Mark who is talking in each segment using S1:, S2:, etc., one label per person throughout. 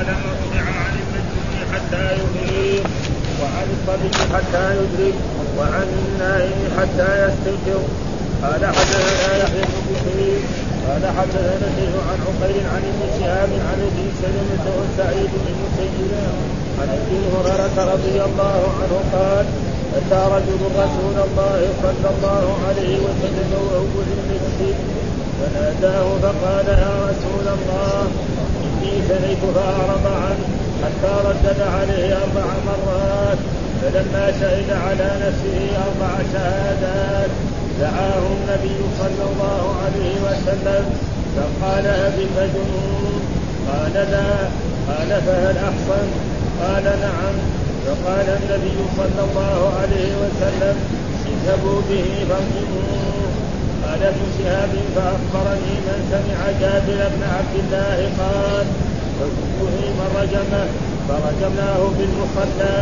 S1: القلم رفع عن المجنون حتى يفيق وعن الصبي حتى يدرك وعن النائم حتى يستيقظ قال حدثنا يحيى بن بكير قال حدثنا الليل عن عقيل عن ابن شهاب عن أبي سلمة وسعيد بن مسيب عن أبي هريرة رضي الله عنه قال أتى رجل رسول الله صلى الله عليه وسلم وهو في المسجد فناداه فقال يا رسول الله إني سنيت فأعرض عنه حتى ردد عليه أربع مرات. فلما شهد على نفسه أربع شهادات دعاه النبي صلى الله عليه وسلم. فقال أبي مجنون قال لا. قال فهل أحصن قال نعم. فقال النبي صلى الله عليه وسلم اذهبوا به فارجموه قال ابن شهاب فأخبرني من سمع جابر بن عبد الله قال فكنت من رجمه فرجمناه بالمصلى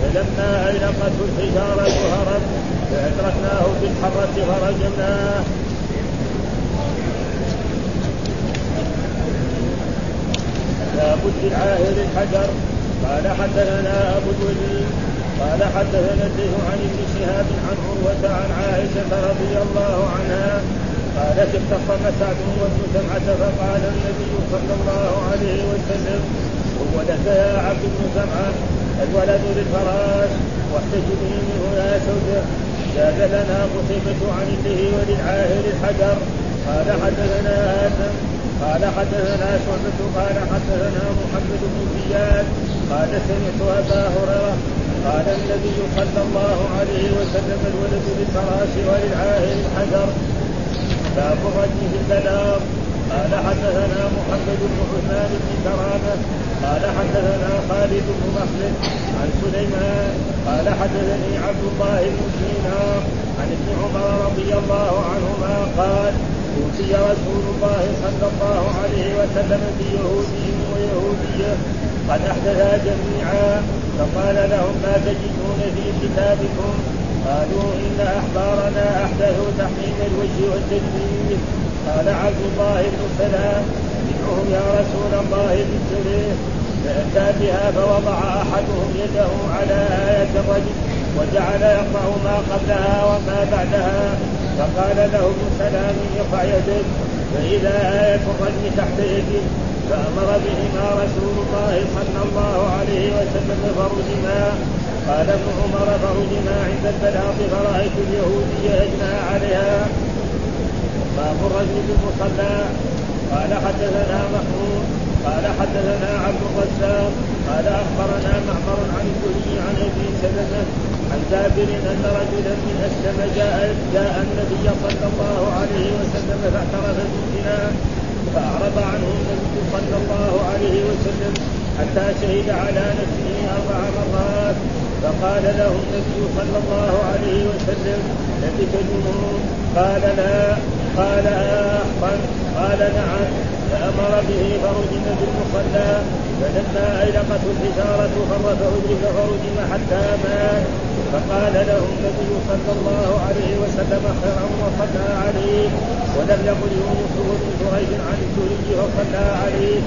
S1: فلما أيلقته الحجارة هرب فأدركناه بالحرة فرجمناه. باب العاهر الحجر. قال حدثنا أبو الوليد. قال حدثنا الليث عن ابن شهاب عن عروة عن عائشة رضي الله عنها قالت اختصم سعد وابن سمعة فقال النبي صلى الله عليه وسلم هو لك يا عبد بن سمعة الولد للفراش واحتجبه منه يا سوده زاد لنا قتيبة عن الله وللعاهر الحجر. قال حدثنا آدم قال حدثنا شعبة قال حدثنا محمد بن زياد قال سمعت أبا هريرة قال النبي صلى الله عليه وسلم الولد للفراش وللعاهر الحجر. باب في البلاغ. قال حدثنا محمد بن عثمان بن كرامة. قال حدثنا خالد بن مخلد عن سليمان. قال حدثني عبد الله بن دينار عن ابن عمر رضي الله عنهما قال أوتي رسول الله صلى الله عليه وسلم بيهودي ويهودية قد أحدثا جميعا فقال لهم ما تجدون في كتابكم؟ قالوا إن أحبارنا أحدثوا تحريم الوجه والتجميل قال عبد الله بن سلام ادعوهم يا رسول الله بالسرير فاتى بها فوضع أحدهم يده على آية الرجل وجعل يقطع ما قبلها وما بعدها. فقال له ابن سلام ارفع يدك فإذا آية الرجل تحت يده فأمر بهما رسول الله صلى الله عليه وسلم فرجما. قال ابن عمر فرجما عند البلاط فرأيت اليهودي اجنى عليها. باب الرجل بالمصلى قال حدثنا محمود قال حدثنا عبد الرزاق. قال أخبرنا معمر عن الزهري عن أبي سلمة عن جابر أن رجلا من اسلم جاء جاء النبي صلى الله عليه وسلم فاعترف بالزنا. فأعرض عنه النبي صلى الله عليه وسلم حتى شهد على نفسه أربع مرات. فقال له النبي صلى الله عليه وسلم لبث جنون قال لا. قال أحقا قال نعم. فأمر به فرجم بالمصلى فلما أيلقته الحجارة فر فأدرك فرجم حتى مات. فقال له النبي صلى الله عليه وسلم خيرا وصلى عليه ولم يقل يونس بن جريج عن الزهري وصلى عليه.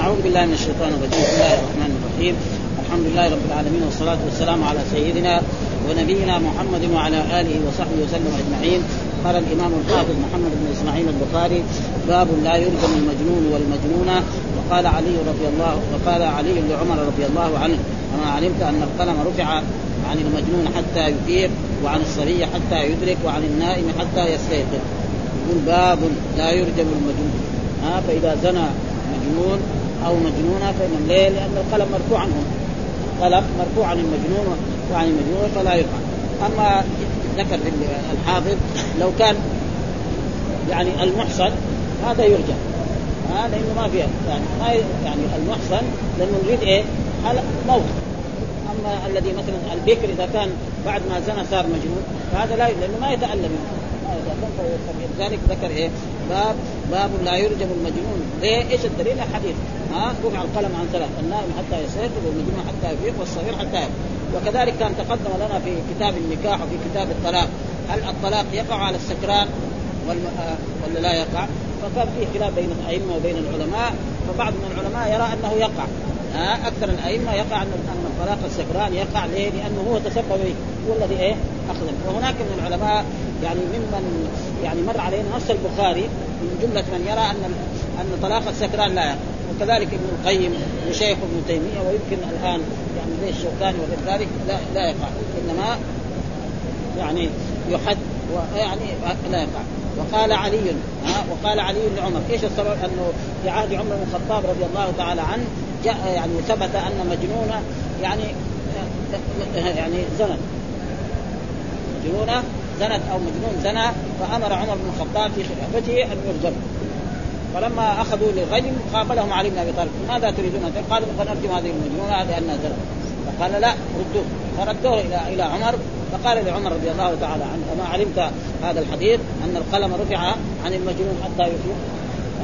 S2: أعوذ بالله من الشيطان الرجيم. بسم الله الرحمن الرحيم. الحمد لله رب العالمين والصلاة والسلام على سيدنا ونبينا محمد وعلى آله وصحبه وسلم أجمعين. قال الإمام الحافظ محمد بن إسماعيل البخاري باب لا يلزم المجنون والمجنونة. وقال علي رضي الله وقال علي لعمر رضي الله عنه أنا علمت أن القلم رفع عن المجنون حتى يفيق وعن الصبي حتى يدرك وعن النائم حتى يستيقظ. يقول باب لا يرجم المجنون. ها فإذا زنى مجنون أو مجنونة فمن ليه؟ لأن القلم مرفوع عنهم القلم مرفوع عن المجنون وعن المجنون فلا يفعل أما ذكر الحافظ لو كان يعني المحصن هذا يرجع ها لأنه ما فيها يعني ما يعني المحصن لأنه نريد إيه؟ موت أما الذي مثلا البكر إذا كان بعد ما زنى صار مجنون فهذا لا لأنه ما يتألم فلذلك ذكر إيه؟ باب باب لا يرجم المجنون ليه؟ إيش الدليل؟ الحديث ها رفع القلم عن ثلاث النائم حتى يستيقظ والمجنون حتى يفيق والصغير حتى يفيق وكذلك كان تقدم لنا في كتاب النكاح وفي كتاب الطلاق. هل الطلاق يقع على السكران ولا, ولا لا يقع؟ فكان فيه خلاف بين الأئمة وبين العلماء فبعض من العلماء يرى أنه يقع. ها؟ أكثر الأئمة يقع ان أن طلاق السكران يقع. ليه؟ لأنه هو تسبب هو الذي إيه؟ أخذ. وهناك من العلماء يعني ممن يعني مر علينا نص البخاري من جملة من يرى أن أن طلاق السكران لا يقع. وكذلك ابن القيم وشيخ ابن تيمية ويمكن الآن زي الشوكاني وغير ذلك لا لا يقع. إنما يعني يحد ويعني لا يقع. وقال علي ها وقال علي لعمر إيش السبب؟ أنه في عهد عمر بن الخطاب رضي الله تعالى عنه جاء يعني ثبت أن مجنونه يعني يعني زنت مجنونه زنت أو مجنون زنى فأمر عمر بن الخطاب في خلافته أن يرجم فلما أخذوا للرجم قابلهم علي بن أبي طالب. ماذا تريدون؟ قالوا فنرجم هذه المجنونة لأنها زنت. فقال لا ردوه. فردوه إلى إلى عمر فقال لعمر رضي الله تعالى عنه اما علمت هذا الحديث أن القلم رفع عن المجنون حتى يفيق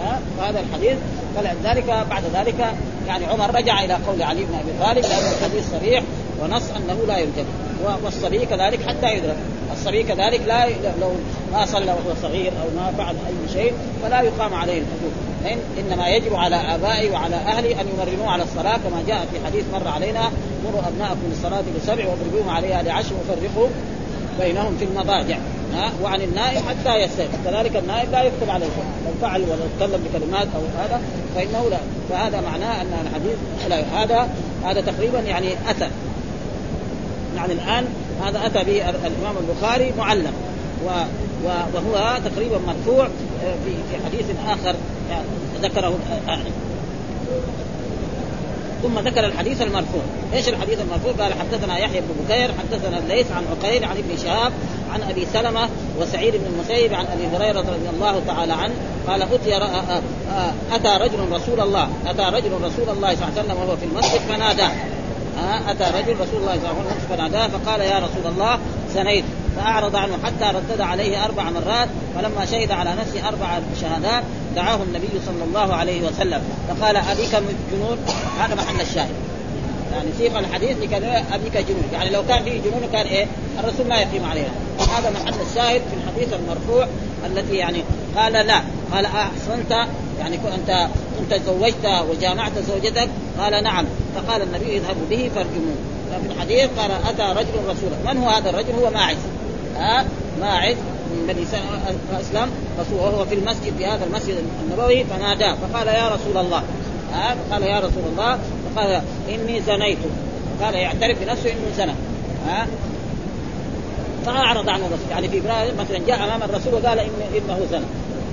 S2: ها؟ فهذا الحديث فلذلك بعد ذلك يعني عمر رجع إلى قول علي بن أبي طالب لأن الحديث صريح ونص أنه لا يرجم والصبي كذلك حتى يدرك. الصبي كذلك لا لو ما صلى وهو صغير أو ما فعل أي شيء فلا يقام عليه الحدود إنما يجب على آبائي وعلى أهلي أن يمرنوه على الصلاة كما جاء في حديث مر علينا مروا أبناءكم بالصلاه بسبع واضربوهم عليها لعشر وفرقوا بينهم في المضاجع. ها؟ وعن النائم حتى يستيقظ. كذلك النائم لا يكتب عليه لو فعل ولا تكلم بكلمات أو هذا فإنه لا. فهذا معناه أن الحديث هذا هذا تقريبا يعني اتى يعني الآن هذا أتى به الإمام البخاري معلم. و وهو تقريبا مرفوع آه، في في حديث آخر يعني ذكره يعني ثم ذكر الحديث المرفوع، إيش الحديث المرفوع؟ قال حدثنا يحيى بن بكير، حدثنا الليث عن عقيل عن ابن شهاب عن أبي سلمة وسعيد بن المسيب عن أبي هريرة رضي الله تعالى عنه قال أتي آه، آه، أتى رجل رسول الله، أتى رجل رسول الله صلى الله عليه وسلم وهو في المسجد فناداه. أتى رجل رسول الله صلى الله عليه وسلم فناداه فقال يا رسول الله زنيت فأعرض عنه حتى ردد عليه أربع مرات فلما شهد على نفسه أربع شهادات دعاه النبي صلى الله عليه وسلم. فقال أبيك جنون؟ هذا محل الشاهد. يعني سيق الحديث لكان أبيك جنون. يعني لو كان فيه جنون كان إيه؟ الرسول ما يقيم عليها. هذا محل الشاهد في الحديث المرفوع التي يعني قال لا. قال أحسنت. يعني انت كنت زوجت وجامعت زوجتك؟ قال نعم. فقال النبي اذهبوا به فارجموه. ففي الحديث قال أتى رجل رسولا من هو هذا الرجل؟ هو ماعز. ها؟ ماعز من بني أسلم. وهو في المسجد في هذا المسجد النبوي فناداه. فقال يا رسول الله. ها؟ قال يا رسول الله. فقال إني زنيت. قال يعترف بنفسه إنه زنى. ها؟ فأعرض عن الرسول. يعني في مثلا جاء أمام الرسول وقال إنه زنى.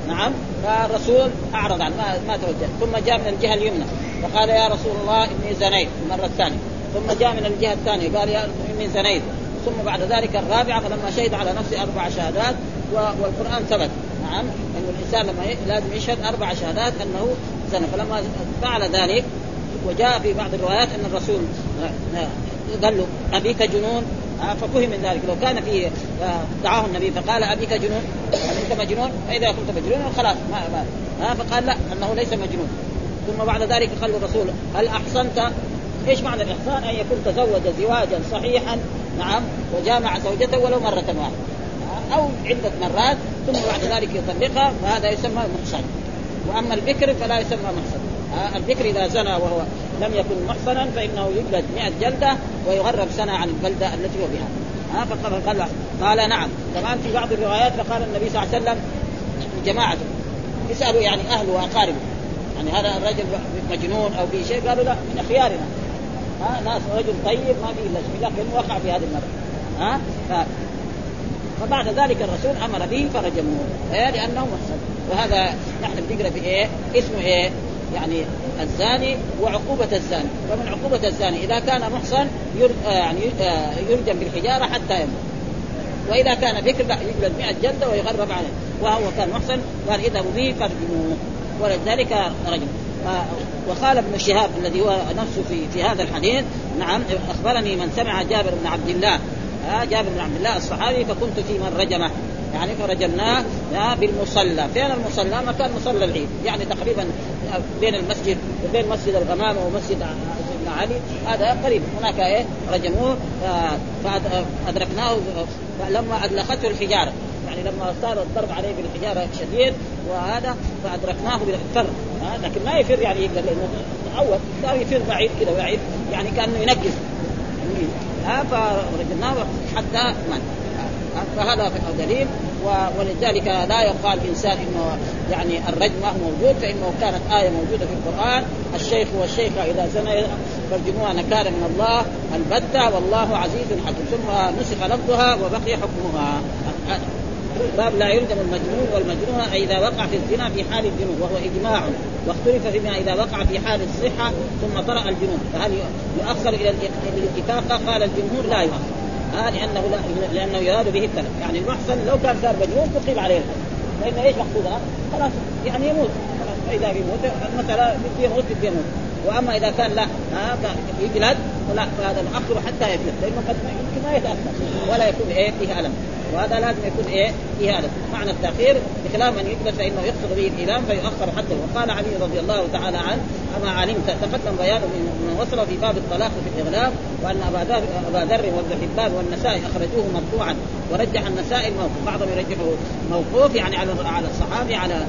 S2: نعم. فالرسول أعرض عنه ما, ما توجه. ثم جاء من الجهة اليمنى. فقال يا رسول الله إني زنيت. المره الثانية ثم جاء من الجهة الثانية. قال يا إني زنيت. ثم بعد ذلك الرابعة فلما شهد على نفسه أربع شهادات والقرآن ثبت. نعم. انه الإنسان لما لازم يشهد أربع شهادات أنه زنى. فلما فعل ذلك وجاء في بعض الروايات أن الرسول قال له أبيك جنون. ففهم من ذلك. لو كان في دعاه النبي فقال أبيك جنون. هل انت مجنون؟ فاذا كنت مجنون خلاص ما, ما ها؟ فقال لا أنه ليس مجنون. ثم بعد ذلك قال الرسول هل أحصنت؟ إيش معنى الإحصان؟ أن يكون تزوج زواجا صحيحا نعم وجامع زوجته ولو مرة واحدة. أو عدة مرات ثم بعد ذلك يطلقها فهذا يسمى محصن. وأما البكر فلا يسمى محصن. البكر إذا زنى وهو لم يكن محصنا فإنه يجلد 100 جلدة ويغرب سنة عن البلده التي هو بها. ها فقال قال, نعم. كمان في بعض الروايات فقال النبي صلى الله عليه وسلم جماعته يسألوا يعني اهله واقاربه يعني هذا الرجل مجنون أو في شيء؟ قالوا لا من خيارنا. ها ناس رجل طيب ما في إلا شيء لكن وقع في هذه المرة. ها؟ ف... فبعد ذلك الرسول أمر به فرجموه إيه؟ لأنه محسن. وهذا نحن بنقرأ في إيه؟ اسمه إيه؟ يعني الزاني وعقوبة الزاني. فمن عقوبة الزاني إذا كان محصن آه، يعني آه، يرجم بالحجارة حتى يموت. وإذا كان بكر يجلد 100 جلدة ويغرب عليه. وهو كان محصن قال اذهبوا به فارجموه ولذلك رجم. وقال ابن شهاب الذي هو نفسه في في هذا الحديث نعم أخبرني من سمع جابر بن عبد الله. آه جابر بن عبد الله الصحابي فكنت في من رجمه. يعني فرجمناه بالمصلى. فين المصلى؟ مكان مصلى العيد. يعني تقريبا بين المسجد وبين مسجد الغمامه ومسجد سيدنا علي هذا قريب. هناك إيه؟ رجموه فادركناه فلما ادلخته الحجارة. يعني لما صار الضرب عليه بالحجارة شديد وهذا فأدركناه بالفر. لكن ما يفر يعني يقدر لأنه اول صار يفر بعيد كذا بعيد يعني كأنه ينقز ها فرجعناه حتى مات فهذا دليل ولذلك لا يقال إنسان إنه يعني الرجم ما هو موجود فإنه كانت آية موجودة في القرآن الشيخ والشيخه إذا زنى فارجموها نكالا من الله البتة والله عزيز حكيم ثم نسخ لفظها وبقي حكمها. باب لا يلزم المجنون والمجنون إذا وقع في الزنا في حال الجنون وهو إجماع واختلف فيما إذا وقع في حال الصحة ثم طرأ الجنون. فهل يؤخر إلى الإتفاق؟ قال الجمهور لا يؤخر. آه لأنه لا لأنه يراد به التلف. يعني المحسن لو كان صار مجنون تقيم عليه لأنه إيش مقصودها؟ خلاص يعني يموت. فإذا بيموت المسألة بده يموت بده يموت. وأما إذا كان لا ها يجلد فلا فهذا نؤخره حتى يجلد. لأنه قد يمكن ما يتأثر ولا يكون إيه فيه ألم. وهذا لازم يكون إيه؟ فيه الم معنى التأخير بخلاف من يجلد فإنه يقصد به الالام فيؤخر حتى وقال علي رضي الله تعالى عنه أما علمت تقدم بيان من وصل في باب الطلاق في الاغلاب وأن أبا أبا ذر وابن حبان والنسائي أخرجوه مرفوعا ورجح النسائي الموقوف. بعضهم يرجحه موقوف يعني على على الصحابي على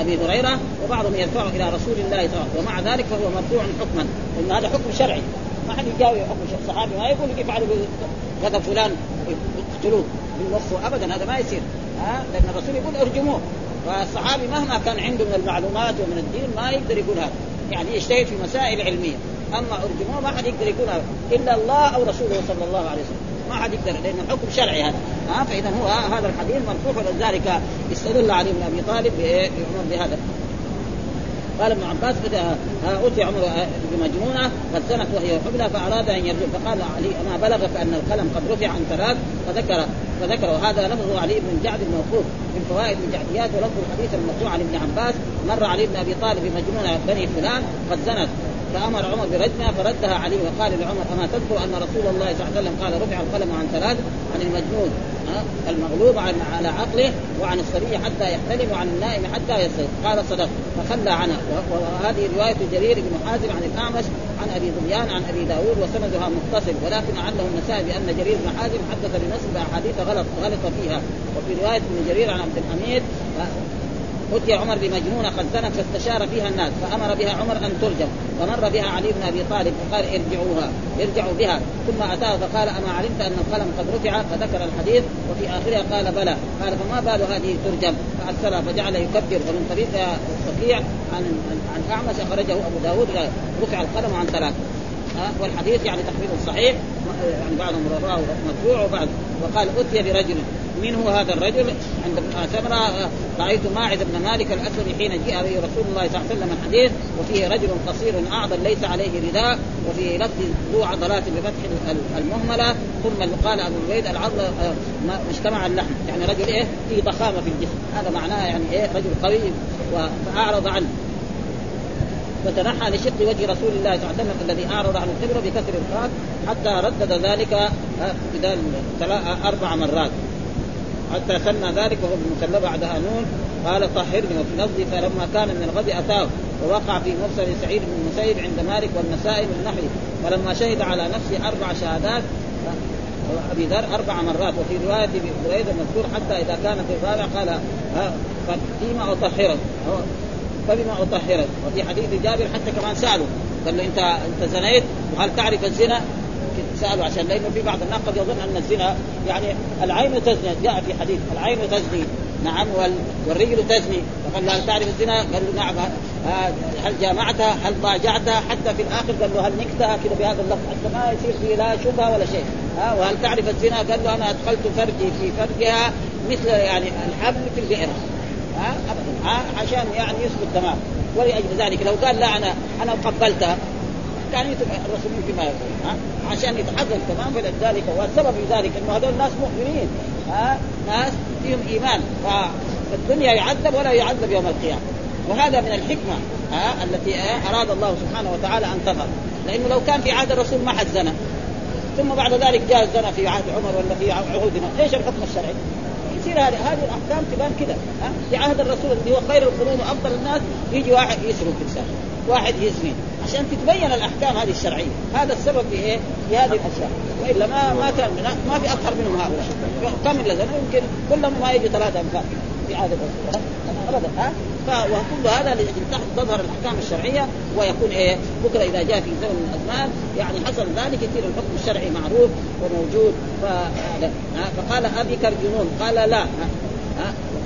S2: أبي هريرة وبعضهم يرفعه إلى رسول الله صلى الله عليه وسلم. ومع ذلك فهو مرفوع حكما. إن هذا حكم شرعي. ما حد يجاوب. حكم الصحابي ما يقول كيف يفعل كذا فلان. يقتلوه بالنص ابدا. هذا ما يصير. ها؟ لأن الرسول يقول أرجموه. فالصحابي مهما كان عنده من المعلومات ومن الدين ما يقدر يقول هذا. يعني يجتهد في مسائل علمية. أما أرجموه ما حد يقدر يقول هذا. إلا الله أو رسوله صلى الله عليه وسلم. ما حد يقدر. لأنه حكم شرعي هذا. ها؟ فاذا هو هذا الحديث مرفوع ولذلك استدل علي بن أبي طالب بهذا. قال ابن عباس أوتي عمر بمجنونة قد زنت وهي حبلى فأراد أن يرجع فقال علي ما بلغك ان القلم قد رفع عن ثلاث فذكر فذكر وهذا لفظه علي بن جعد الموقوف من فوائد الجعديات ولفظ الحديث المرفوع عن ابن عباس مر علي بن أبي طالب بمجنونة بني فلان قد زنت فأمر عمر برجمها فردها علي وقال لعمر أما تذكر أن رسول الله صلى الله عليه وسلم قال رفع القلم عن ثلاث عن المجنون المغلوب على عقله وعن الصبي حتى يحتلم وعن النائم حتى يصل قال صدق. فخلى عنها وهذه رواية جرير بن حازم عن الأعمش عن أبي ظبيان عن أبي داود وسندها متصل. ولكن عله النسائي بأن جرير بن حازم حدث بنصب أحاديث غلط غلط فيها. وفي رواية ابن جرير عن عبد الحميد أتي عمر بمجنونة قد زنت فاستشار فيها الناس فأمر بها عمر أن ترجم فمر بها علي بن أبي طالب فقال ارجعوها ارجعوا بها ثم أتاه فقال أما علمت أن القلم قد رفع فذكر الحديث وفي آخرها قال بلى قال فما بال هذه ترجم؟ فأرسلها فجعل يكبر ومن طريق الصقيع عن عن أعمش أخرجه أبو داود رفع القلم عن ثلاث. والحديث يعني تحرير الصحيح يعني بعضهم رواه مرفوع وبعض. وقال أتي برجل. من هو هذا الرجل؟ عند ابن سمره رأيت ماعز بن مالك الاسلمي حين جاء به رسول الله صلى الله عليه وسلم الحديث وفيه رجل قصير اعظم ليس عليه رداء وفي لفظ ذو عضلات بفتح المهملة ثم قال أبو البيد العضل آه، ما اجتمع اللحم. يعني رجل إيه؟ فيه ضخامة في الجسم. هذا معناه يعني إيه؟ رجل قوي فأعرض عنه. فتنحى لشق وجه رسول الله صلى الله عليه وسلم الذي أعرض عن القبله بكسر القاف حتى ردد ذلك آه، أربع مرات. حتى سمى ذلك وهو بالمثلى بعدها نون. قال طهرني وفي لفظ فلما كان من الغد أتاه ووقع في مرسل سعيد بن المسيب عند مالك والنسائي من نحوه. ولما شهد على نفسه أربع شهادات أبي ذر أربع مرات. وفي رواية أبي هريرة المذكور حتى إذا كان في الرابع قال فيما اطهرك فبما اطهرك وفي حديث جابر حتى كمان سألوا. قال له انت أنت زنيت؟ وهل تعرف الزنا؟ سألوا عشان لأنه في بعض الناس قد يظن أن الزنا يعني العين تزني. جاء في حديث العين تزني. نعم والرجل تزني. فقال له هل تعرف الزنا؟ قال له نعم. هل جامعتها؟ هل ضاجعتها؟ حتى في الآخر قال له هل نكتها؟ كذا بهذا اللفظ. حتى ما يصير فيه لا شبهة ولا شيء. ها وهل تعرف الزنا؟ قال له أنا أدخلت فرجي في فرجها مثل يعني الحبل في البئر. ها؟ ابدا ها؟ عشان يعني يثبت تمام. ولأجل ذلك لو قال لا أنا أنا قبلتها كان الرسول يمكن ما يقول ها؟ عشان يتحقق تمام. فلذلك والسبب في ذلك إنه هذول ناس مؤمنين ها؟ ناس فيهم إيمان. فالدنيا يعذب ولا يعذب يوم القيامة. وهذا من الحكمة ها؟ التي أراد الله سبحانه وتعالى أن تظهر. لأنه لو كان في عهد الرسول ما حد زنى. ثم بعد ذلك جاء الزنا في عهد عمر ولا في عهودنا إيش الحكم الشرعي؟ يصير هذه هذه الأحكام تبان كذا في عهد الرسول اللي هو خير القرون وأفضل الناس يجي واحد يسرق انسان واحد يزني عشان تتبين الأحكام هذه الشرعية. هذا السبب في إيه؟ في هذه الأشياء. وإلا ما ما كان ما في أكثر منهم هؤلاء. كم الا يمكن كلهم ما يجي ثلاثة انفاق في عاده ابدا ها؟ وكل هذا لاجل تظهر الأحكام الشرعية ويكون إيه بكرة إذا جاء في زمن من الأزمان يعني حصل ذلك يصير الحكم الشرعي معروف وموجود. فقال أبيك الجنون؟ قال لا.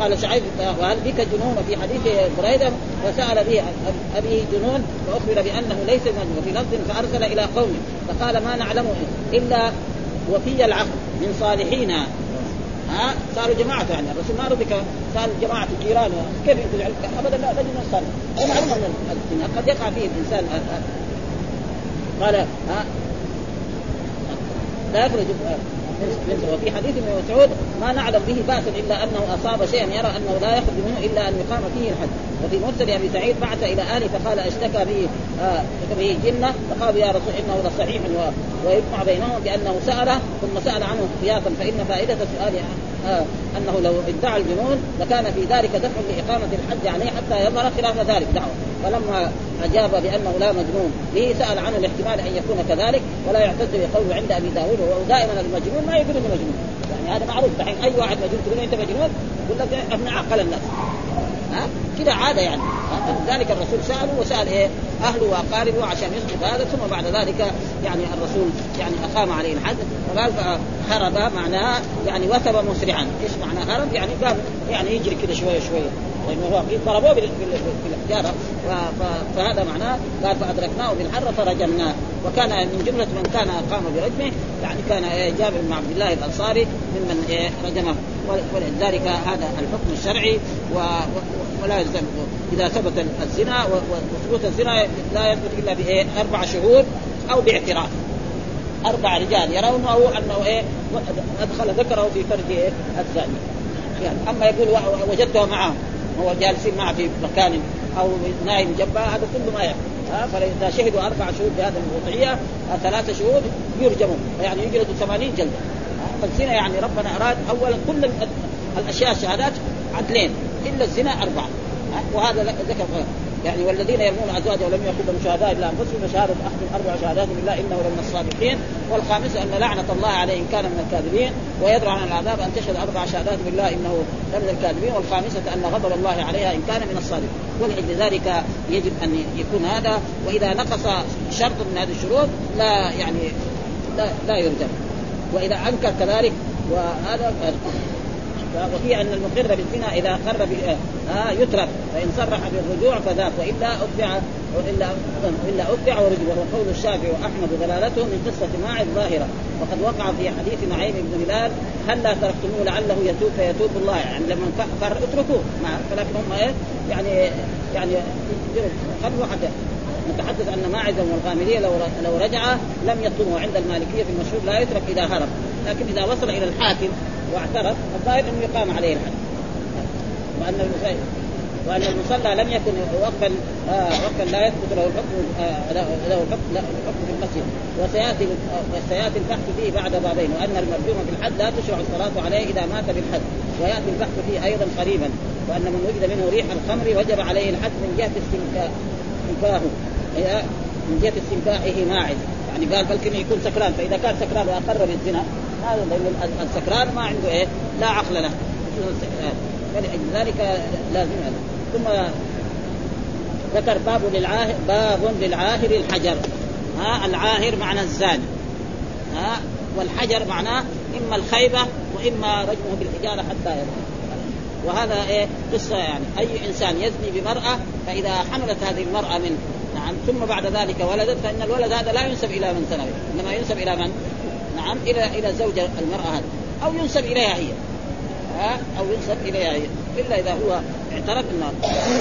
S2: قال شعيب وهل بك جنون؟ في حديث بريدة وسأل به أبي جنون واخبر بأنه ليس مجنون في لفظ فأرسل إلى قومه فقال ما نعلم إلا وفي العقل من صالحينا. ها؟ صاروا جماعة يعني الرسول ما ربك صار جماعة جيران كيف يجعل أبدا لا لازم صالح ومعلومه من قد يقع فيه الإنسان قال ها. لا يخرج. وفي حديث ابن مسعود ما نعلم به باسا إلا أنه أصاب شيئا يرى أنه لا يخرج منه إلا أن يقام فيه الحد وفي مرسل أبي سعيد بعث إلى اهله فقال أشتكى به آه به جنة. فقالوا يا رسول إنه لصحيح ويجمع بينهم بأنه سال ثم سأل عنه احتياطا فإن فائدة سؤال آه أنه لو ادعى الجنون لكان في ذلك دفع لإقامة الحد عليه حتى يظهر خلاف ذلك دعوة. فلما أجاب بأنه لا مجنون به سأل عنه الاحتمال أن يكون كذلك ولا يعتد بقوله عند أبي داود ودائما المجنون ما يقول إنه مجنون. يعني هذا معروف دحين أي واحد مجنون تقول أنت مجنون؟ يقول لك ابن عقل الناس. كذا عادة يعني. لذلك الرسول سأله وسأل إيه؟ أهله وأقاربه عشان يسقط هذا ثم بعد ذلك يعني الرسول يعني أقام عليه الحد وقال فهرب معناه يعني وثب مسرعا. إيش معنى هرب؟ يعني قام يعني يجري كذا شوية شوية. لأنه هو ضربوه بالحجارة. فهذا معناه قال فأدركناه بالحر فرجمناه وكان من جملة من كان قام برجمه يعني كان جابر بن عبد الله الأنصاري ممن رجمه. ولذلك هذا الحكم الشرعي ولا يلزم. إذا ثبت الزنا وثبوت الزنا لا يثبت إلا باربع شهور أو باعتراف. أربع رجال يرونه أنه إيه؟ أدخل ذكره في فرج إيه؟ الزاني. يعني أما يقول وجدته معه هو جالسين معه في مكان أو نايم جنبه هذا كله ما يعرف فاذا شهدوا أربع شهور بهذه الوضعية ثلاثة شهور يرجمون. يعني يجلدوا 80 جلدة. فالزنا يعني ربنا أراد اولا كل الأشياء الشهادات عدلين إلا الزنا أربعة. وهذا ذكر يعني والذين يرمون أزواجهم ولم يكن لهم شهداء إلا أنفسهم فشهادة احدهم أربع شهادات بالله إنه لمن الصادقين. والخامسه أن لعنة الله عليه إن كان من الكاذبين ويدرع عن العذاب أن تشهد أربع شهادات بالله إنه لمن الكاذبين. والخامسة أن غضب الله عليها إن كان من الصادقين. ولأجل ذلك يجب أن يكون هذا وإذا نقص شرط من هذه الشروط لا يعني لا, لا يرجم وإذا أنكر كذلك وهذا وفي أن المقر بالزنا إذا اقر آه يترك فإن صرح بالرجوع فذاك وإلا اتبع وإلا إلا اتبع ورجع وهو قول الشافعي وأحمد ودلالته من قصة ماعز ظاهره وقد وقع في حديث نعيم بن هلال هلا تركتموه لعله يتوب فيتوب الله؟ يعني لما قر اتركوه. ولكن هم إيه؟ يعني يعني خلوا حتى. نتحدث أن ماعز والغامدية لو لو رجع لم يطلبه عند المالكية في المشهور لا يترك إذا هرب. لكن إذا وصل إلى الحاكم واعترف الظاهر أنه يقام عليه الحد. وأن وأن المصلى لم يكن وقفا آه وقفا لا يثبت له الحكم آه له الحكم في المسجد. وسيأتي وسيأتي البحث فيه بعد بابين. وأن المرجوم بالحد لا تشرع الصلاة عليه إذا مات بالحد. ويأتي البحث فيه أيضا قريبا. وأن من وجد منه ريح الخمر وجب عليه الحد من جهة استنكاهه من جهة استنكاهه ماعز. يعني قال بلكن يكون سكران. فإذا كان سكران وأقر بالزنا هذا لأن السكران ما عنده إيه؟ لا عقل له. فلذلك لازم ثم ذكر باب للعاهر باب للعاهر الحجر. ها العاهر معنى الزاني. ها والحجر معناه إما الخيبة وإما رجمه بالحجارة حتى يموت وهذا إيه؟ قصة يعني. أي إنسان يزني بمرأة فإذا حملت هذه المرأة من نعم. ثم بعد ذلك ولدت فإن الولد هذا لا ينسب إلى من زنى إنما ينسب إلى من؟ نعم إلى إلى زوج المرأة هذه. أو ينسب إليها هي. ها؟ أو ينسب إليها هي. إلا إذا هو اعترف إنه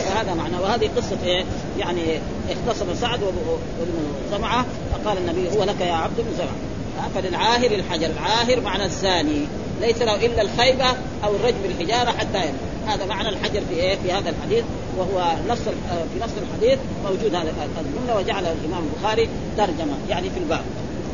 S2: فهذا معنى. وهذه قصة إيه؟ يعني اختصم سعد وابن زمعه فقال النبي هو لك يا عبد بن زمعه فللعاهر الحجر. العاهر معنى الزاني. ليس له إلا الخيبة أو الرجم بالحجاره حتى يموت. هذا معنى الحجر في إيه؟ في هذا الحديث وهو نص في نص الحديث موجود هذا الجمله وجعل الإمام البخاري ترجمة يعني في الباب.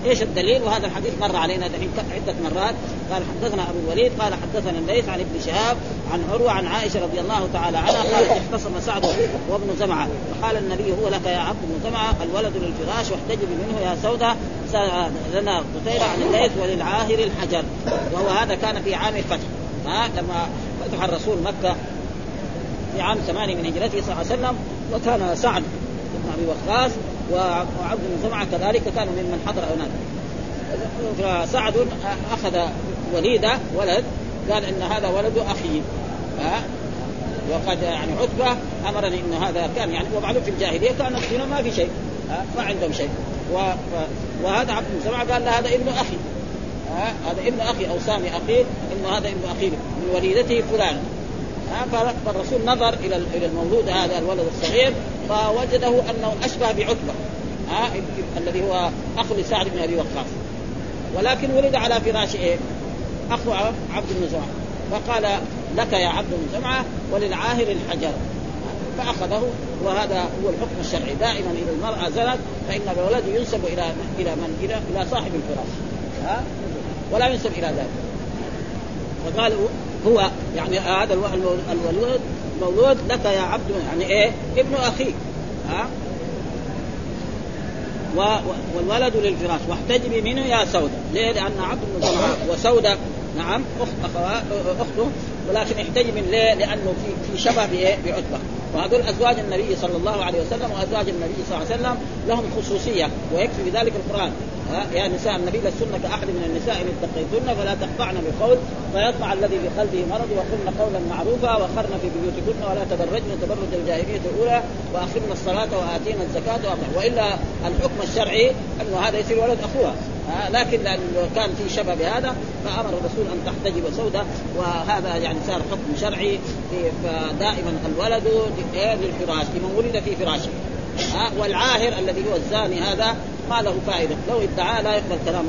S2: إيش الدليل؟ وهذا الحديث مر علينا دحين عدة مرات. قال حدثنا أبو الوليد قال حدثنا الليث عن ابن شهاب عن عروة عن عائشة رضي الله تعالى عنها قالت اختصم سعد وابن زمعة. فقال النبي هو لك يا عبد بن زمعة الولد للفراش واحتجب منه يا سودة لنا قتيبة عن الليث وللعاهر الحجر. وهو هذا كان في عام الفتح. ها لما فتح الرسول مكة في عام ثمانية من هجرته صلى الله عليه وسلم وكان سعد بن أبي وقاص وعبد بن زمعة كذلك كانوا ممن حضر هناك. فسعد أخذ وليده ولد قال إن هذا ولد أخي. ها؟ وقد يعني عتبة أمرني إن هذا كان يعني ومعلوم في الجاهلية كان الدين ما في شيء ما عندهم شيء. وهذا عبد بن زمعة قال هذا ابن أخي. هذا ابن أخي أو سامي أخيه إنه هذا ابن أخي من وليدته فلان. فالرسول نظر إلى إلى المولود هذا الولد الصغير فوجده أنه أشبه بعتبة الذي هو اخو لسعد بن أبي وقاص. ولكن ولد على فراش إيه؟ أخو عبد بن زمعة. فقال لك يا عبد بن زمعة وللعاهر الحجر. فأخذه وهذا هو الحكم الشرعي. دائما إذا المرأة زنت فإن الولد ينسب إلى إلى من؟ إلى إلى صاحب الفراش. ها؟ ولا ينسب إلى ذلك. فقال هو يعني هذا الولود مولود لك يا عبد يعني إيه؟ ابن أخيك. ها؟ والولد للفراش. واحتجبي منه يا سودة. ليه؟ لأن عبد بن زمعة وسودة. نعم أخت أخته. ولكن احتجب من ليه؟ لأنه في في شبه بعتبة. وهذول أزواج النبي صلى الله عليه وسلم وأزواج النبي صلى الله عليه وسلم لهم خصوصية ويكفي بذلك القرآن. يا نساء النبي لستن كأحد من النساء إن اتقيتن فلا تخضعن بقول فيطمع الذي في قلبه مرض وقلن قولا معروفا وقرن في بيوتكن ولا تبرجن تبرج الجاهلية الأولى واقمن الصلاة وآتينا الزكاة وإلا الحكم الشرعي أنه هذا يصير ولد أخوها. لكن لأنه كان في شبه بهذا فأمر الرسول أن تحتجب سودة وهذا يعني صار حكم شرعي فدائما الولد للفراش لمن ولد في فراشه. والعاهر الذي هو الزاني هذا ما له فائدة. لو ادعى لا يقبل أيضا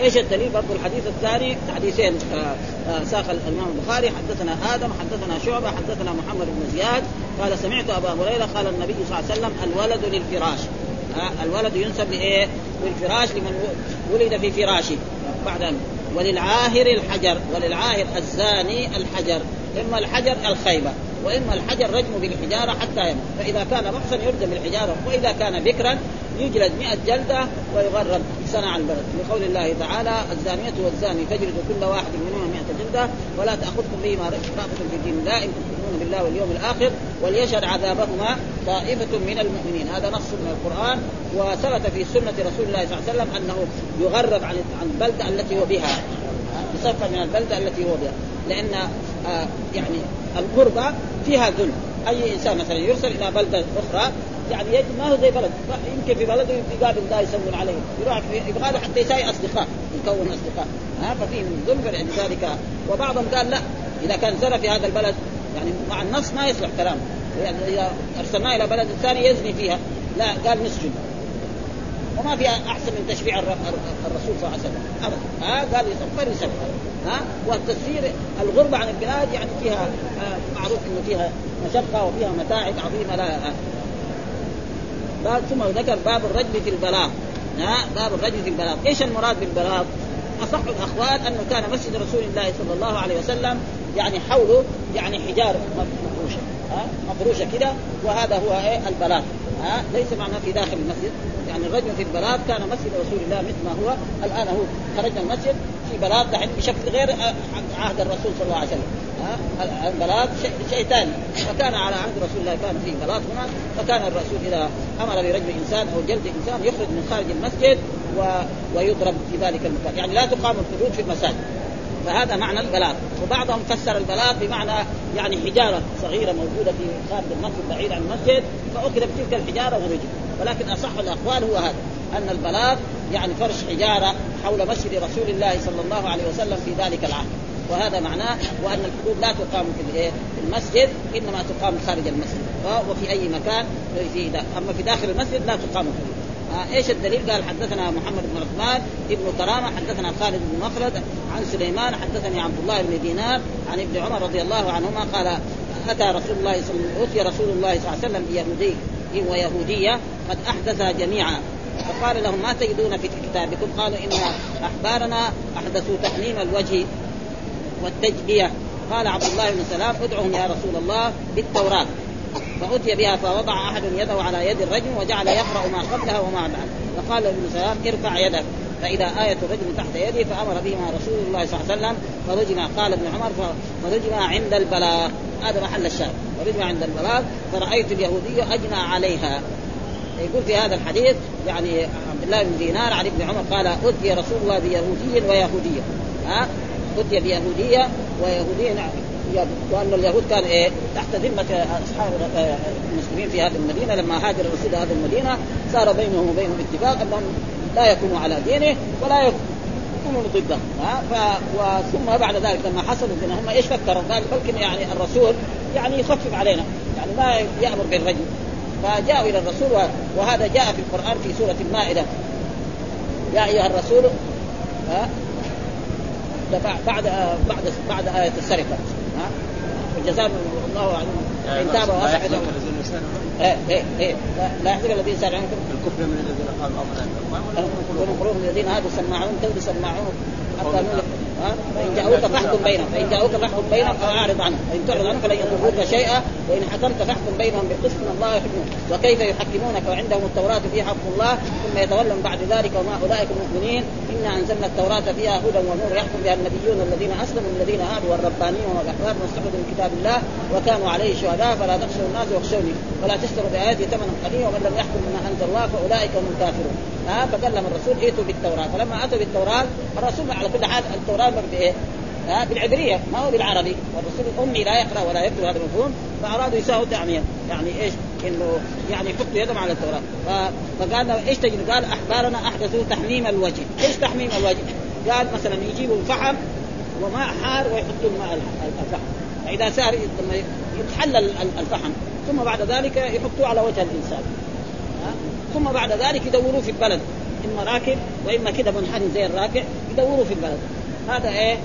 S2: إيش الدليل؟ برضو الحديث الثاني حديثين آه، آه، ساق الإمام البخاري. حدثنا آدم حدثنا شعبة حدثنا محمد بن زياد. قال سمعت أبا هريرة قال النبي صلى الله عليه وسلم الولد للفراش. الولد ينسب لإيه؟ للفراش لمن ولد في فراشه بعد أن وللعاهر الحجر وللعاهر الزاني الحجر إما الحجر الخيبه واما الحجر رجم بالحجارة حتى يموت فإذا كان محسن يرجم بالحجارة وإذا كان بكرا يجلد 100 جلدة ويغرب سنه عن البلد. لقول الله تعالى الزانية والزاني فاجلدوا كل واحد منهما 100 جلدة ولا تأخذكم بهما رأفة في دين الله ان تؤمنون بالله واليوم الآخر وليشهد عذابهما طائفة من المؤمنين. هذا نص من القرآن وثبت في سنة رسول الله صلى الله عليه وسلم أنه يغرب عن البلدة التي هو بها يصفى من البلدة التي هو بها. لأن آه يعني الغربه فيها ذل. أي إنسان مثلا يرسل إلى بلدة أخرى يعني يجد ما هو زي بلد. يمكن في بلده يقابل دا يسوون عليه. يروح يبغى له حتى يساوي أصدقاء يكون أصدقاء. ها ففي ذل فلذلك وبعضهم قال لا إذا كان زرع في هذا البلد يعني مع النص ما يصلح كلامه. يعني إذا أرسلناه إلى بلد ثاني يزني فيها. لا قال نسجن. وما في أحسن من تشريع الرسول صلى الله عليه وسلم. ابدا. ها؟ قال يصفر يسفر ها؟ والتسفير الغربة عن البلاد يعني فيها معروف إنه فيها مشقة وفيها متاعب عظيمة لا باب ثم ذكر باب الرجل في البلاغ. ها؟ باب الرجل في البلاغ. إيش المراد بالبلاغ؟ أصح الاخوان أنه كان مسجد رسول الله صلى الله عليه وسلم يعني حوله يعني حجار مفروشه ها؟ مفروشه كده. وهذا هو إيه؟ البلاغ. ها ليس معناه في داخل المسجد. يعني الرجل في البلاغ كان مسجد رسول الله مثل ما هو. الآن هو خرجنا المسجد في بلاغ دحين بشكل غير عهد الرسول صلى الله عليه وسلم. ها البلاغ شيء, شيء ثاني فكان على عهد رسول الله كان في بلاغ هنا. فكان الرسول إذا أمر برجل إنسان أو جلد إنسان يخرج من خارج المسجد و... ويضرب في ذلك المكان. يعني لا تقام الحدود في المساجد. فهذا معنى البلاغ. وبعضهم فسر البلاغ بمعنى يعني حجارة صغيرة موجودة في خارج المسجد بعيد عن المسجد فاخذ بتلك الحجارة ورجل ولكن أصح الأقوال هو هذا أن البلاغ يعني فرش حجارة حول مسجد رسول الله صلى الله عليه وسلم في ذلك العهد وهذا معناه وأن الحدود لا تقام في المسجد إنما تقام خارج المسجد. وفي أي مكان؟ في أما في داخل المسجد لا تقام الحدود آه إيش الدليل؟ قال حدثنا محمد بن عثمان ابن كرامة حدثنا خالد بن مخلد عن سليمان حدثني عبد الله بن دينار عن ابن عمر رضي الله عنهما قال أتى رسول الله صلى الله وسلم رسول الله صلى الله عليه وسلم بيهودي ويهودية قد احدثا جميعا. فقال لهم ما تجدون في كتابكم؟ قالوا إن احبارنا احدثوا تحميم الوجه والتجبيه قال عبد الله بن سلام ادعهم يا رسول الله بالتوراة. فأتي بها فوضع أحد يده على يد الرجل وجعل يقرأ ما قبلها وما بعد. فقال ابن سلام ارفع يدك. فإذا آية الرجل تحت يده فأمر بهما رسول الله صلى الله عليه وسلم فرجم قال ابن عمر فرجم عند البلاغ. هذا محل الشاهد. فرجم عند البلاغ فرأيت اليهودي أجنى عليها. يقول في هذا الحديث يعني عبد الله بن دينار عن ابن عمر قال أتي رسول الله بيهودي ويهودية. ها؟ أتي بيهودية ويهودية نعم. وأن اليهود كان إيه تحت ذمة أصحاب المسلمين في هذه المدينة. لما هاجر الرسول هذه المدينة صار بينهم وبينهم اتفاق أنهم لا يكونوا على دينه ولا يكونوا ضده. ها؟ ف وثم بعد ذلك لما حصلوا هم إيش فكروا؟ قال بلكن يعني الرسول يعني يخفف علينا يعني ما يأمر بالرجل. فجاءوا إلى الرسول وهذا جاء في القرآن في سورة المائدة. يا أيها الرسول ها؟ بعد بعد بعد آية السرقة. ها وجزاهم الله عنهم ان تاب واصلح إيه إيه إيه لا يحزن الذين سارعون الكفر من الذين قالوا امنا قلوب الذين هادوا سماعون تود سماعون حتى فإن جاءوك فاحكم بينهم. فإن جاءوك فاحكم بينهم فاعرض عنهم. فان تعرض عنهم فلن يضروك شيئا وإن حكمت فاحكم بينهم بالقسط من الله يحكمون. وكيف يحكمونك وعندهم التوراة فيها حق الله ثم يتولون بعد ذلك وما أولئك المؤمنين. إنا أنزلنا التوراة فيها هدى ونور يحكم بها النبيون الذين أسلموا الذين هادوا والربانيون والاحباب واستحفظوا من كتاب الله وكانوا عليه شهداء. فلا تخشوا الناس واخشوني ولا تشتروا بآياتي ثمنا قليلا ومن لم يحكم بما أنزل الله فأولئك هم الكافرون. ها فكلم الرسول ائتوا بالتوراة فلما اتوا بالتوراة الرسول على كل حال التوراة بإيه؟ ها بالعبرية ما هو بالعربي والرسول الامي لا يقرأ ولا يكتب هذا مفهوم فأرادوا يساووا تعميا يعني إيش؟ إنه يعني يحطوا يدهم على التوراة فقال إيش تجد؟ قال احبارنا احدثوا تحميم الوجه، إيش تحميم الوجه؟ قال مثلا يجيبوا فحم وماء حار ويحطوا الماء الفحم فإذا لما يتحلل الفحم ثم بعد ذلك يحطوه على وجه الإنسان ثم بعد ذلك يدوروه في البلد. إما راكب وإما كده منحني زي الراكع يدوروه في البلد. هذا إيه؟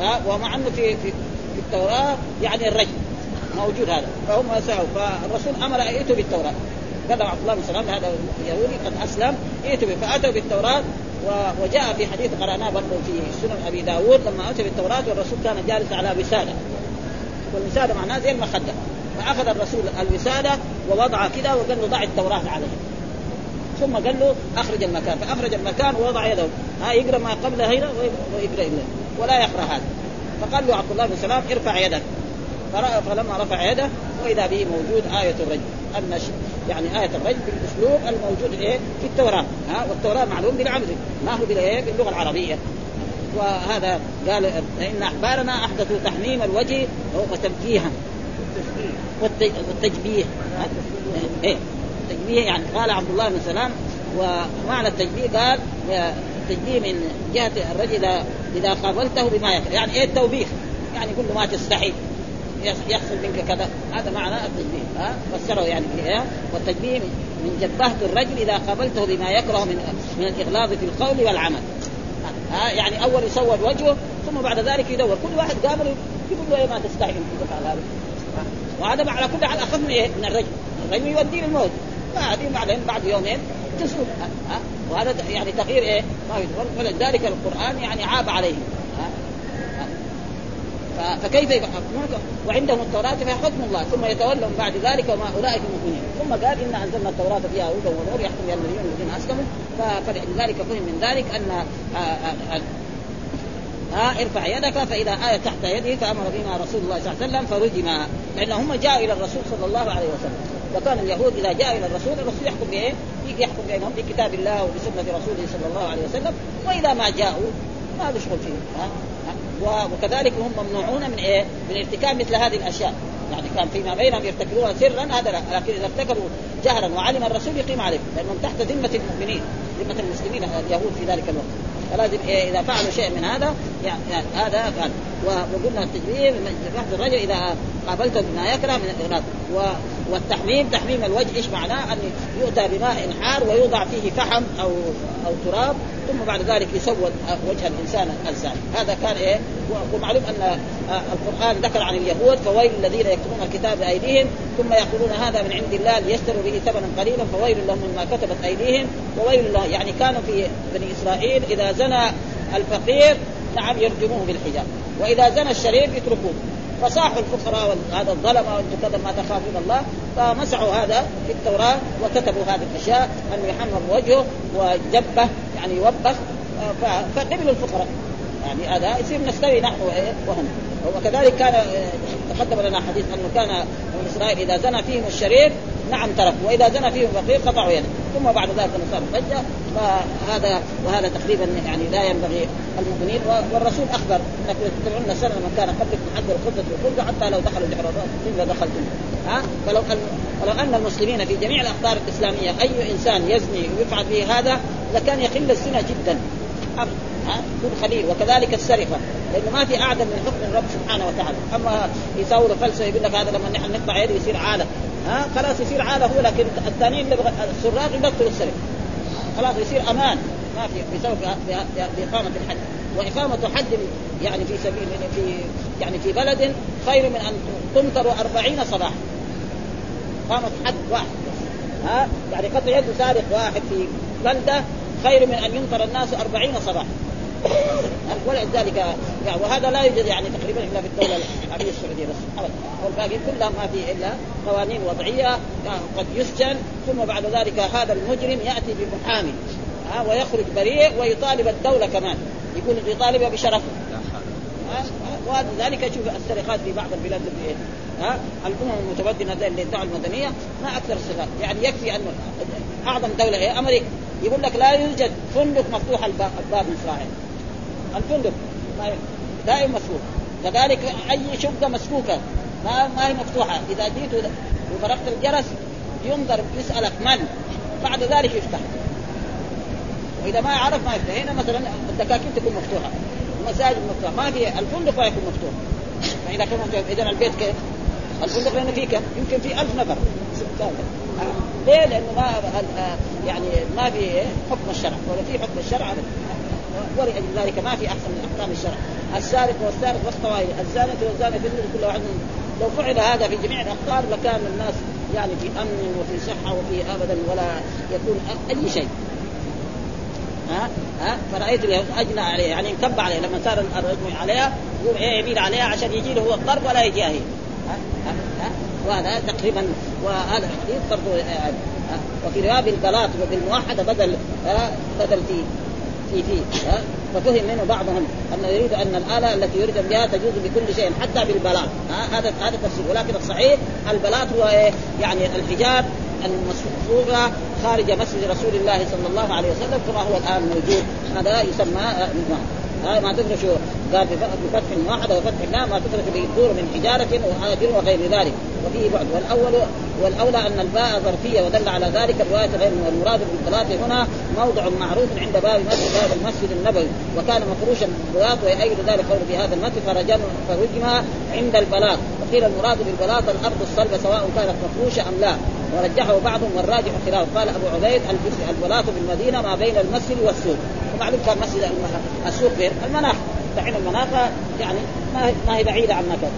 S2: ها؟ ومع إنه في في, في التوراة يعني الرجل. موجود هذا. فهم سعوا فالرسول أمر ائتوا بالتوراة. قال عبد الله بن سلام هذا يهودي قد أسلم ائتوا فأتوا بالتوراة وجاء في حديث قرأناه برضه في سنن أبي داود لما اتى بالتوراة والرسول كان جالس على وسادة. والوسادة معناه زي المخدة. فأخذ الرسول الوسادة ووضع كذا وقال له ضع التوراة عليه. ثم قال له أخرج المكان فأخرج المكان ووضع يده. ها يقرأ ما قبل هنا ويقرأ إلا ولا يقرأ هذا. فقال له عبد الله بن سلام ارفع يدك. فلما رفع يده وإذا به موجود آية الرجل. أن يعني آية الرجل بالأسلوب الموجود إيه؟ في التوراة. ها والتوراة معلوم بالعبد ما هو باللغة العربية. وهذا قال إن أحبارنا أحدثوا تحميم الوجه وتبجيها والتجبيه إيه. التجبيه يعني قال عبد الله بن سلام ومعنى التجبيه قال التجبيه من جهة الرجل إذا قابلته بما يكره يعني إيه التوبيخ؟ يعني يقول له ما تستحي يحصل منك كذا. هذا معنى التجبيه ها؟ فسره يعني إيه؟ والتجبيه من جبهت الرجل إذا قابلته بما يكره من من الإغلاظ في القول والعمل. ها؟ يعني أول يصور وجهه ثم بعد ذلك يدور. كل واحد قابله يقول له إيه ما تستحي انك تفعل هذا؟ وهذا على كل حال اخف من إيه؟ من الرجل. الرجل يوديه الموت بعدين بعدين بعد يومين ها وهذا يعني تغيير إيه؟ ما ولذلك القرآن يعني عاب عليهم. فكيف يحكمونك وعندهم التوراة فيها حكم الله ثم يتولون بعد ذلك وما أولئك المؤمنين ثم قال إنا أنزلنا التوراة فيها هدى ونور يحكم بها النبيون الذين أسلموا. فلذلك فهم من ذلك أن ها ارفع يدك فإذا آية تحت يده فأمر بما رسول الله صلى الله عليه وسلم فرجم لأن هم جاءوا إلى الرسول صلى الله عليه وسلم. وكان اليهود إذا جاء إلى الرسول الرسول يحكم بإيه؟ يحكم بينهم بكتاب الله وبسنة رسوله صلى الله عليه وسلم. وإذا ما جاءوا ما بيشغل فيهم ها؟ وكذلك هم ممنوعون من إيه؟ من ارتكاب مثل هذه الأشياء. يعني كان فيما بينهم يرتكبونها سرا هذا لا. لكن إذا ارتكبوا جهرا وعلم الرسول يقيم عليهم لأنهم تحت ذمة المؤمنين ذمة المسلمين اليهود في ذلك الوقت. فلازم إيه؟ إذا فعلوا شيء من هذا يعني, هذا فعل. وقلنا من لفظ الرجل إذا قابلته بما يكره من الاغراض والتحميم تحميم الوجه إيش معناه؟ أن يؤتى بماء حار ويوضع فيه فحم أو أو تراب ثم بعد ذلك يسود وجه الإنسان الزاني. هذا كان إيه؟ ومعلوم أن القرآن ذكر عن اليهود فويل الذين يكتبون الكتاب بأيديهم ثم يقولون هذا من عند الله ليشتروا به ثمنا قليلا فويل لهم مما كتبت أيديهم وويل الله يعني كانوا في بني إسرائيل إذا زنى الفقير نعم يرجموه بالحجاب. وإذا زنى الشريف يتركوه. فصاحوا الفقراء هذا الظلمه وأنتم كذا ما تخافون الله. فمسحوا هذا في التوراة وكتبوا هذه الأشياء. انه يحمر وجهه وجبه يعني يوبخ. فقبلوا الفقراء. يعني هذا يصير نستوي نحن وهم. وكذلك كان تقدم لنا حديث أنه كان من إسرائيل إذا زنى فيهم الشريف نعم ترك وإذا زنى فيهم فقير قطعوا يده. ثم بعد ذلك صار ضجه فهذا وهذا تقريبا يعني لا ينبغي المؤمنين. والرسول أخبر انكم تتبعون سنه من كان قبلكم حتى الخبز والخبز حتى لو دخلوا ثم دخلتم. ها؟ فلو ان فلو أن المسلمين في جميع الاقطار الإسلامية أي إنسان يزني ويفعل به هذا لكان يقل الزنا جدا. ها؟ يكون خليل وكذلك السرقة. لأنه ما في أعدم من حكم الرب سبحانه وتعالى. أما يساوي فلسفة يقول لك هذا لما نحن نقطع يده يصير عالة. ها؟ خلاص يصير عالة هو لكن الثانيين السراق يبطلوا السرقه خلاص يصير أمان. ما في بسبب بإقامة الحد. وإقامة حد يعني في سبيل في يعني في بلد خير من أن تمطر أربعين صباحا. قامت حد واحد. ها؟ يعني قطع يد سارق واحد في بلدة خير من أن يمطر الناس أربعين صباحا. ولذلك يعني وهذا لا يوجد يعني تقريبا إلا في الدولة العربية السعودية بس ابدا. والباقي كلها ما في إلا قوانين وضعية قد يسجن ثم بعد ذلك هذا المجرم يأتي بمحامي ها ويخرج بريء ويطالب الدولة كمان يقول يطالب بشرفه. ولذلك شوف السرقات في بعض البلاد اللي إيه؟ ها الأمم المتمدنه اللي ادعوا المدنية ما أكثر السرقات يعني يكفي أن أعظم دولة هي أمريكا. يقول لك لا يوجد فندق مفتوح الباب من الفندق. دائما مفتوح كذلك أي شقة مسكوكه ما ما هي مفتوحة. إذا جيت وفرقت الجرس ينظر يسألك من؟ بعد ذلك يفتح. وإذا ما يعرف ما يفتح. هنا مثلا الدكاكين تكون مفتوحة. المساجد مفتوحة. ما في الفندق ما يكون مفتوح. فإذا كان مفتوح اذا البيت كيف؟ الفندق لأنه فيه كم؟ يمكن في ألف نفر. ليه؟ لأنه ما يعني ما في حكم الشرع. ولا في حكم الشرع ولأجل ذلك ما في أحسن من أحكام الشرع. السارق والسارق واستوى الزانية والزانية في كل واحد لو فعل هذا في جميع الأقطار لكان الناس يعني في أمن وفي صحة وفي ابدا ولا يكون أي شيء. ها؟ ها؟ فرأيت اليهود أجنى عليه يعني انكب عليه. لما صار الرجل عليها يقوم إيه يميل عليها عشان يجي له هو الضرب ولا يجيها هي. ها؟ ها؟ وهذا تقريبا وهذا الحديث برضه آه، وفي رواية بالبلاط وبالموحدة بدل بدل في في في ففهم منه بعضهم انه يريد أن الآلة التي يريد بها تجوز بكل شيء حتى بالبلاط هذا هذا تفسير. ولكن الصحيح البلاط هو إيه؟ يعني الحجاب المصفوفه خارج مسجد رسول الله صلى الله عليه وسلم كما هو الآن موجود. هذا يسمى ما تفرش قال بفتح واحدة وفتح لا ما تفرش بالدور من حجارة وحاجر وغير ذلك. وفيه بعد. والأول والأولى أن الباء ظرفية ودل على ذلك الرواية غير والمراد بالبلاط هنا موضع معروف عند باب مسجد هذا المسجد النبوي. وكان مفروشا بالبلاط ويؤيد ذلك قول في هذا المسجد فرجم فرجم عند البلاط. وقيل المراد بالبلاط الأرض الصلبة سواء كانت مفروشة أم لا. ورجحه بعضهم والراجح خلاف. قال أبو عبيد البلاط بالمدينة ما بين المسجد والسوق. ومعلوم كان مسجد السوق فين؟ المناخ. دحين المناخ يعني ما ما هي بعيدة عن مكه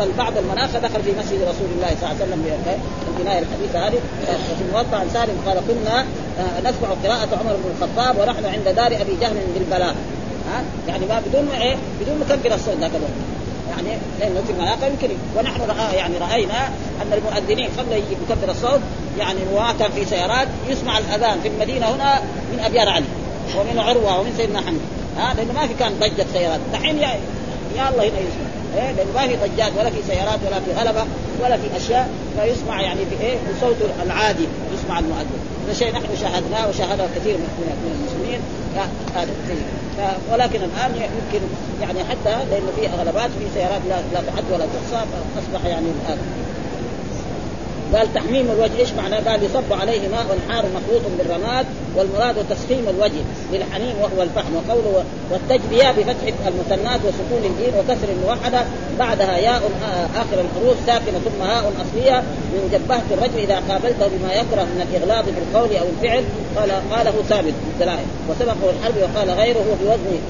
S2: بل بعض المناخ دخل في مسجد رسول الله صلى الله عليه وسلم في البنايه الحديثة هذه. وفي الموطا عن سالم قال كنا آه، نسمع قراءة عمر بن الخطاب ونحن عند دار أبي جهل بالبلاغ ها؟ يعني ما بدون إيه؟ بدون مكبر الصوت ذاك الوقت. يعني لأنه في المناقب يمكن ونحن رأى يعني رأينا أن المؤذنين قبل يجي مكبر الصوت يعني كان في سيارات يسمع الأذان في المدينة هنا من أبيار علي ومن عروة ومن سيدنا حمد. ها لأنه ما في كان ضجة سيارات. دحين يا يا الله هنا يسمع. إيه لأنه ما في ضجات ولا في سيارات ولا في غلبة ولا في أشياء. فيسمع يعني في إيه بصوت العادي يسمع المؤذن. هذا شيء نحن شاهدناه وشاهده كثير من المسلمين. هذا ولكن الآن يمكن يعني حتى لأنه في غلبات في سيارات لا, لا تعد ولا تحصى فأصبح يعني الآن. قال تحميم الوجه إيش معناه؟ قال يصب عليه ماء حار مخلوط بالرماد والمراد تسخيم الوجه بالحنين وهو الفحم. وقوله والتجبية بفتح المثنات وسكون الجيم وكسر الموحدة بعدها ياء آخر الحروف ساكنة ثم هاء أصلية من جبهة الرجل إذا قابلته بما يكره من الإغلاظ في القول أو الفعل قال قاله ثابت الدلائل. وسبقه الحرب وقال غيره بوزن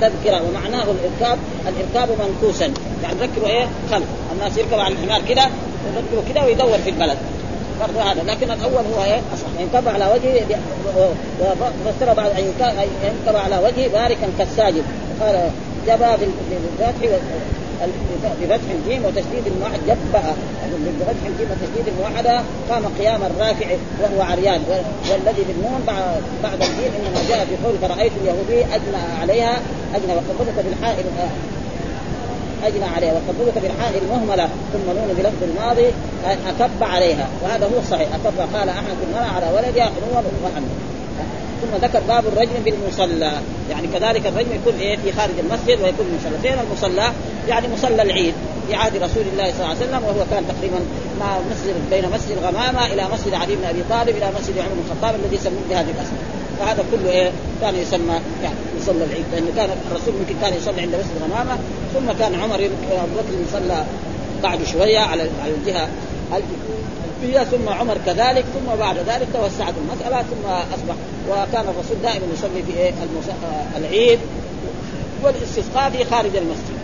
S2: تذكرة. ومعناه الإركاب الإركاب منكوسا. يعني ذكروا إيه؟ خلف الناس يركب على الحمار كده يذكروا كده ويدور في البلد. برضه هذا. لكن الأول هو إيه؟ أصح. ينكب على وجهه وفسر بعد ان ينكب على وجهه باركا كالساجد قال جبا بالفتح بفتح الجيم وتشديد الموحد جبأ بفتح الجيم وتشديد الموحدة قام قيام الراكع وهو عريان. والذي بالنون بعد الجيم إنما جاء في قول فرأيت اليهودي اجنى عليها. اجنى وقبضت بالحائل اجنى عليها وقبضت بالحاء المهمله ثم نون بلفظ الماضي أكب عليها. وهذا هو الصحيح أكب قال احمد المرأة على ولدها حنوا وحمد ثم ذكر باب الرجل بالمصلى. يعني كذلك الرجل يكون إيه؟ في خارج المسجد ويكون مصلى. فين المصلى؟ يعني مصلى العيد في عهد رسول الله صلى الله عليه وسلم وهو كان تقريبا مع مسجد بين مسجد الغمامه إلى مسجد علي بن أبي طالب إلى مسجد عمر بن الخطاب الذي يسمون بهذه الأسماء. فهذا كله إيه؟ كان يسمى يعني يصلى العيد لأنه كان الرسول ممكن كان يصلي عند مسجد غمامة ثم كان عمر ابو بكر يصلى بعد شوية على على الجهة فيها ثم عمر كذلك ثم بعد ذلك توسعت المسألة ثم أصبح وكان الرسول دائما يصلي في إيه؟ العيد. والاستسقاء في خارج المسجد.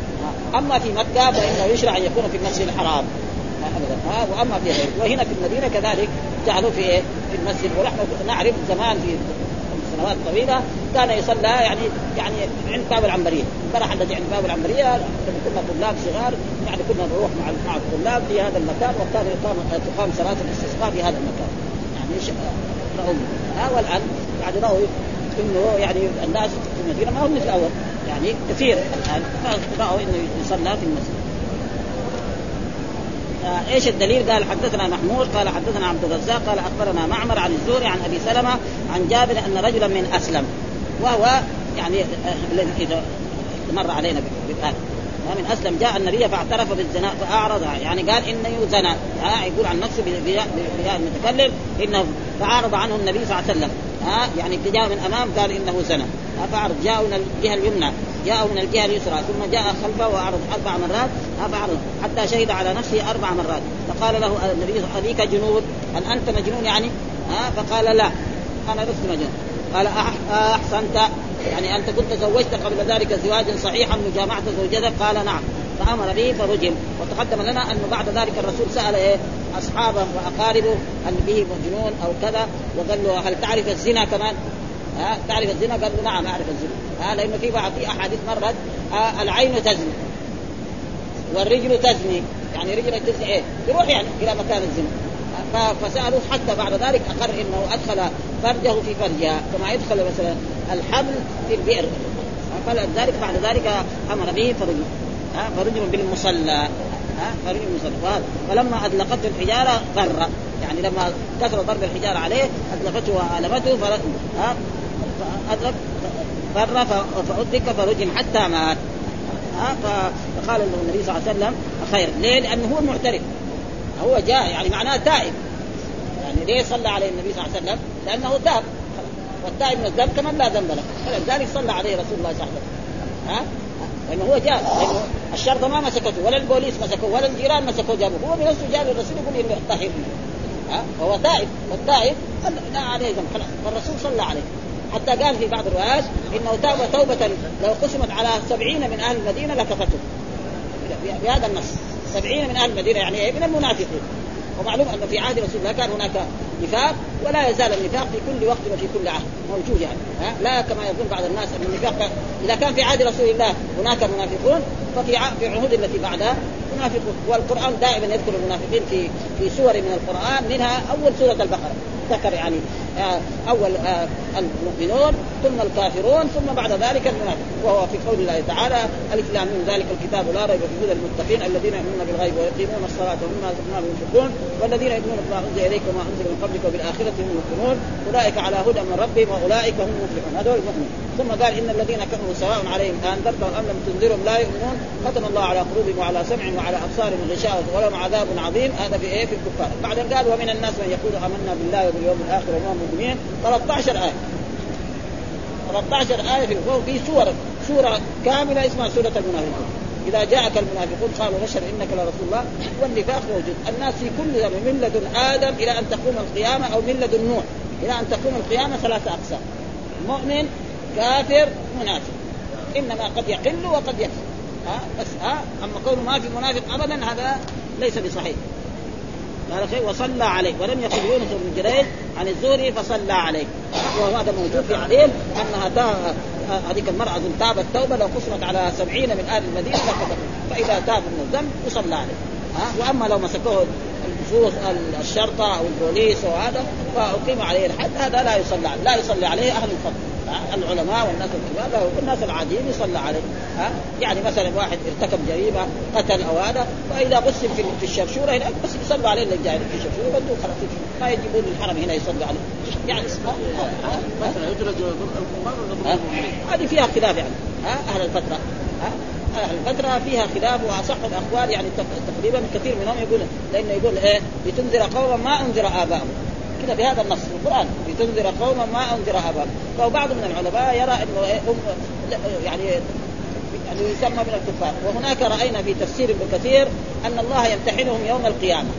S2: أما في مكة فإنه يشرع أن يكون في المسجد الحرام. ابدا. ها وأما في وهنا في المدينة كذلك جعلوا في إيه؟ في المسجد. ونحن نعرف زمان في سنوات طويلة كان يصلى يعني يعني عند باب العنبرية. الفرح الذي عند باب العنبرية كنا طلاب صغار يعني كنا نروح مع مع الطلاب في هذا المكان وكان يقام تقام صلاة الاستسقاء في هذا المكان. يعني رأوا. ها والآن بعد رأوا إنه يعني الناس في المدينة ما هم مثل أول. يعني كثير الآن رأوا إنه يصلى في المسجد. آه إيش الدليل؟ قال حدثنا محمود قال حدثنا عبد الرزاق قال أخبرنا معمر عن الزهري عن أبي سلمة عن جابر أن رجلا من أسلم. وهو يعني آه، إذا مر علينا بالآن من أسلم جاء النبي فاعترف بالزنا فأعرض يعني قال إنه زنى آه يقول عن نفسه المتكلم إنه فأعرض عنه النبي صلى الله عليه وسلم. ها يعني جاء من أمام قال إنه آه فأعرض جاء من الجهة اليمنى. جاء من الجهة اليسرى ثم جاء خلفه وأعرض أربع مرات فاعرض حتى شهد على نفسه أربع مرات. فقال له النبي أبيك جنون هل أنت مجنون يعني؟ ها؟ فقال لا. أنا لست مجنون. قال أحسنت. يعني أنت كنت زوجت قبل ذلك زواجا صحيحا مجامعة زوجتك؟ قال نعم. فأمر به فرجم. وتقدم لنا انه بعد ذلك الرسول سأل إيه أصحابه وأقاربه هل به مجنون أو كذا؟ وقال له هل تعرف الزنا كمان؟ ها تعرف الزنا؟ قال له نعم أعرف الزنا. ها لأنه في بعض في أحاديث مرت العين تزني. والرجل تزني. يعني رجل تزني إيه؟ تروح يعني إلى مكان الزنا. فسالوه حتى بعد ذلك أقر إنه أدخل فرجه في فرجها. كما يدخل مثلا الحبل في البئر. فلذلك بعد ذلك أمر به فرجم فرجم بالمصلى. فرجم بالمصلى. فلما اطلقته الحجارة فر يعني لما كثر ضرب الحجارة عليه اطلقته وألمته فأدرك فر فأدرك فرجم حتى مات. فقال له النبي صلى الله عليه وسلم خير. ليه؟ لأنه هو معترف هو جاء يعني معناه تائب. يعني ليه صلى عليه النبي صلى الله عليه وسلم؟ لأنه تاب. والتائب من الذنب كمان لا ذنب له. فلذلك صلى عليه رسول الله صلى الله عليه وسلم. ها؟ لأنه هو جاء. لأنه الشرطة ما مسكته ولا البوليس مسكه ولا الجيران مسكوه جابوه هو بنفسه جاء للرسول يقول انه طهير ها؟ فهو تائب. والتائب لا عليه ذنب خلاص. فالرسول صلى عليه. حتى قال في بعض الروايات إنه تاب توبة لو قسمت على سبعين من أهل المدينة لكفته. بهذا النص. سبعين من أهل المدينة يعني إيه؟ من المنافقين. ومعلوم ان في عهد رسول الله كان هناك نفاق ولا يزال النفاق في كل وقت وفي كل عهد. موجود يعني. ها؟ لا كما يظن بعض الناس أن النفاق إذا كان في عهد رسول الله هناك منافقون ففي في العهود التي بعدها منافقون. والقرآن دائما يذكر المنافقين في في سور من القرآن منها أول سورة البقرة. ذكر يعني أول آه، المؤمنون ثم الكافرون ثم بعد ذلك المنافق. وهو في قول الله تعالى ألف لام ذلك الكتاب لا ريب في هدى المتقين الذين يؤمنون بالغيب ويقيمون الصلاة ومما رزقناهم ينفقون والذين يؤمنون بما أنزل إليك وما أنزل من قبلك وبالآخرة هم يؤمنون أولئك على هدى من ربهم وأولئك هم المفلحون. هذول المؤمنون. ثم قال إن الذين كفروا سواء عليهم انذرتهم أم لم تنذرهم لا يؤمنون. ختم الله على قلوبهم وعلى سمعهم وعلى أبصارهم غشاوة ولهم عذاب عظيم. هذا في إيه؟ في الكفار. بعدين قال ومن الناس من يقول آمنا بالله وباليوم الآخر وما مؤمنين 13 آية. 13 آية في في سور سورة كاملة اسمها سورة المنافقون. إذا جاءك المنافقون قالوا بشر إنك لرسول الله. والنفاق موجود. الناس في كل زمن من لدن آدم إلى أن تقوم القيامة أو من لدن نوح إلى أن تقوم القيامة ثلاثة أقسام. مؤمن كافر منافق. إنما قد يقل وقد يكثر ها؟ بس ها؟ أما كونه ما في منافق أبدا هذا ليس بصحيح. قال خير وصلى عليه. ولم يقل يونس بن جريج عن الزهري فصلى عليه. وهذا موجود في حديث انها هذيك المرأة تابت توبة لو قسمت على سبعين من أهل المدينة فإذا تاب من الذنب يصلى عليه. ها؟ وأما لو مسكوه الفصوص الشرطة أو البوليس وهذا فأقيم عليه الحد هذا لا يصلى عليه لا يصلي عليه أهل الفضل. العلماء والناس الكبار والناس العاديين يصلى عليه ها؟ يعني مثلا واحد ارتكب جريمة قتل أو هذا فاذا قسم في الشرشوره هناك بس يصلوا عليه اللي جاي في الشرشوره يبدوا خلاص. ما يجيبون الحرم هنا يصلوا عليه. يعني مثلا هذه فيها خلاف يعني ها؟ أهل الفترة ها؟ أهل الفترة فيها خلاف وأصح الاقوال يعني تقريبا كثير منهم يقول لأنه يقول إيه؟ لتنذر قوما ما أنذر ابائهم كده في هذا النص في القرآن. لتنذر قوما ما أنذر ابائهم فبعض من العلماء يرى إنه يعني يعني يسمى من الكفار. وهناك رأينا في تفسير ابن كثير أن الله يمتحنهم يوم القيامة.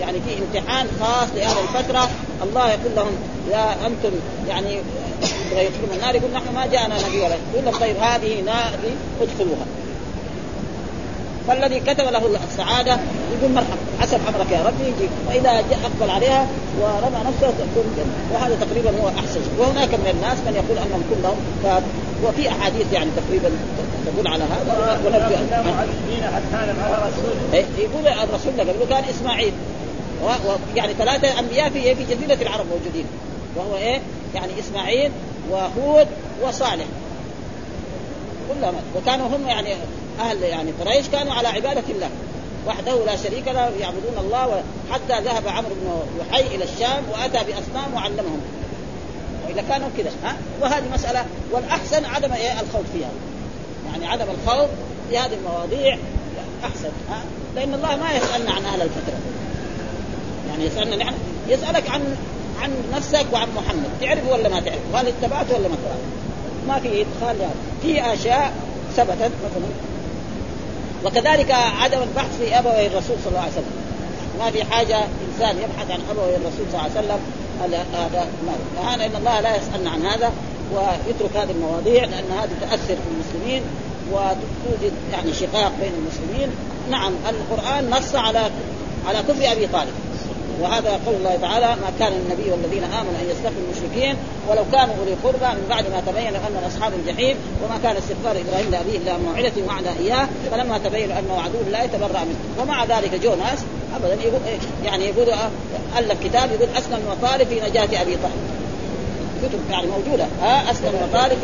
S2: يعني في امتحان خاص لأهل الفترة. الله يقول لهم يا أنتم يعني يدخلون النار يقول نحن ما جاءنا نبي ولا يقول لهم طيب هذه نار ادخلوها. فالذي كتب له السعادة يقول مرحبا حسب امرك يا ربي يجي فاذا أقبل عليها ورمى نفسه تكون الجنه وهذا تقريبا هو أحسن. وهناك من الناس من يقول انهم كلهم ف... وفي أحاديث يعني تقريبا تدل على هذا. ونرجو إيه، يقول الرسول قبله كان إسماعيل. يعني ثلاثة أنبياء في في جزيرة العرب موجودين. وهو إيه؟ يعني إسماعيل وهود وصالح. كلهم. وكانوا هم يعني أهل يعني قريش كانوا على عبادة الله وحده لا شريك له يعبدون الله حتى ذهب عمرو بن يحيى إلى الشام وأتى بأصنام وعلمهم. وإذا كانوا كذا ها؟ وهذه مسألة والأحسن عدم إيه؟ الخوض فيها. يعني عدم الخوض في هذه المواضيع أحسن ها؟ لأن الله ما يسألنا عن أهل الفترة. يعني يسألنا نحن يسألك عن عن نفسك وعن محمد. تعرف ولا ما تعرف؟ هل اتبعت ولا ما اتبعت؟ ما في إدخال في آشياء ثبتت مثلا. وكذلك عدم البحث في أبوي الرسول صلى الله عليه وسلم. ما في حاجة إنسان يبحث عن أبوي الرسول صلى الله عليه وسلم. هذا ما إن الله لا يسألنا عن هذا ويترك هذه المواضيع لأن هذه تأثر في المسلمين وتوجد يعني شقاق بين المسلمين. نعم القرآن نص على على كفر أبي طالب. وهذا قول الله تعالى ما كان النبي والذين آمنوا أن يستغفروا المشركين ولو كانوا أولي قربى من بعد ما تبين انهم أصحاب الجحيم وما كان استغفار إبراهيم لأبيه إلا موعدة وعد إياه فلما تبين انه عدو لا يتبرأ منه. ومع ذلك جو ناس ابدا يقول يعني يقول الف كتاب يقول أسلم المطالب في نجاة أبي طالب. كتب يعني موجودة ها أسلم المطالب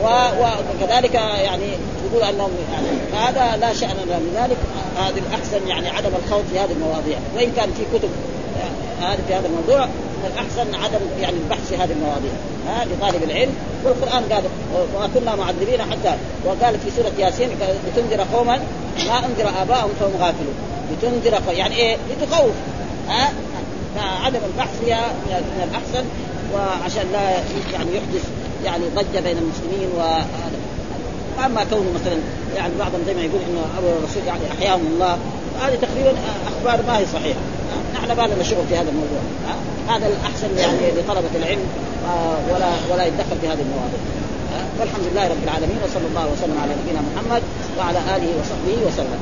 S2: وكذلك يعني يقول أنهم يعني هذا لا شأن من ذلك هذه الأحسن يعني عدم الخوض في هذه المواضيع. وإن كان في كتب هذا في هذا الموضوع من الاحسن عدم يعني البحث في هذه المواضيع. ها لطالب العلم. والقرآن قال وما كنا معذبين حتى وقال في سورة ياسين لتنذر قوما ما أنذر آباءهم فهم غافلون. لتنذر يعني إيه؟ لتخوف. ها؟ فعدم البحث فيها من الأحسن وعشان لا يعني يحدث يعني ضجة بين المسلمين وهذا اما كونه مثلا يعني بعضهم زي ما يقول إنه أبو الرسول يعني أحياهم الله هذه تقريبا أخبار ما هي صحيحة. نحن ما لنا شغل في هذا الموضوع. هذا الأحسن يعني لطلبة العلم آه، ولا ولا يتدخل في هذه المواضيع. والحمد لله رب العالمين وصلى الله وسلم على نبينا محمد وعلى آله وصحبه وسلم.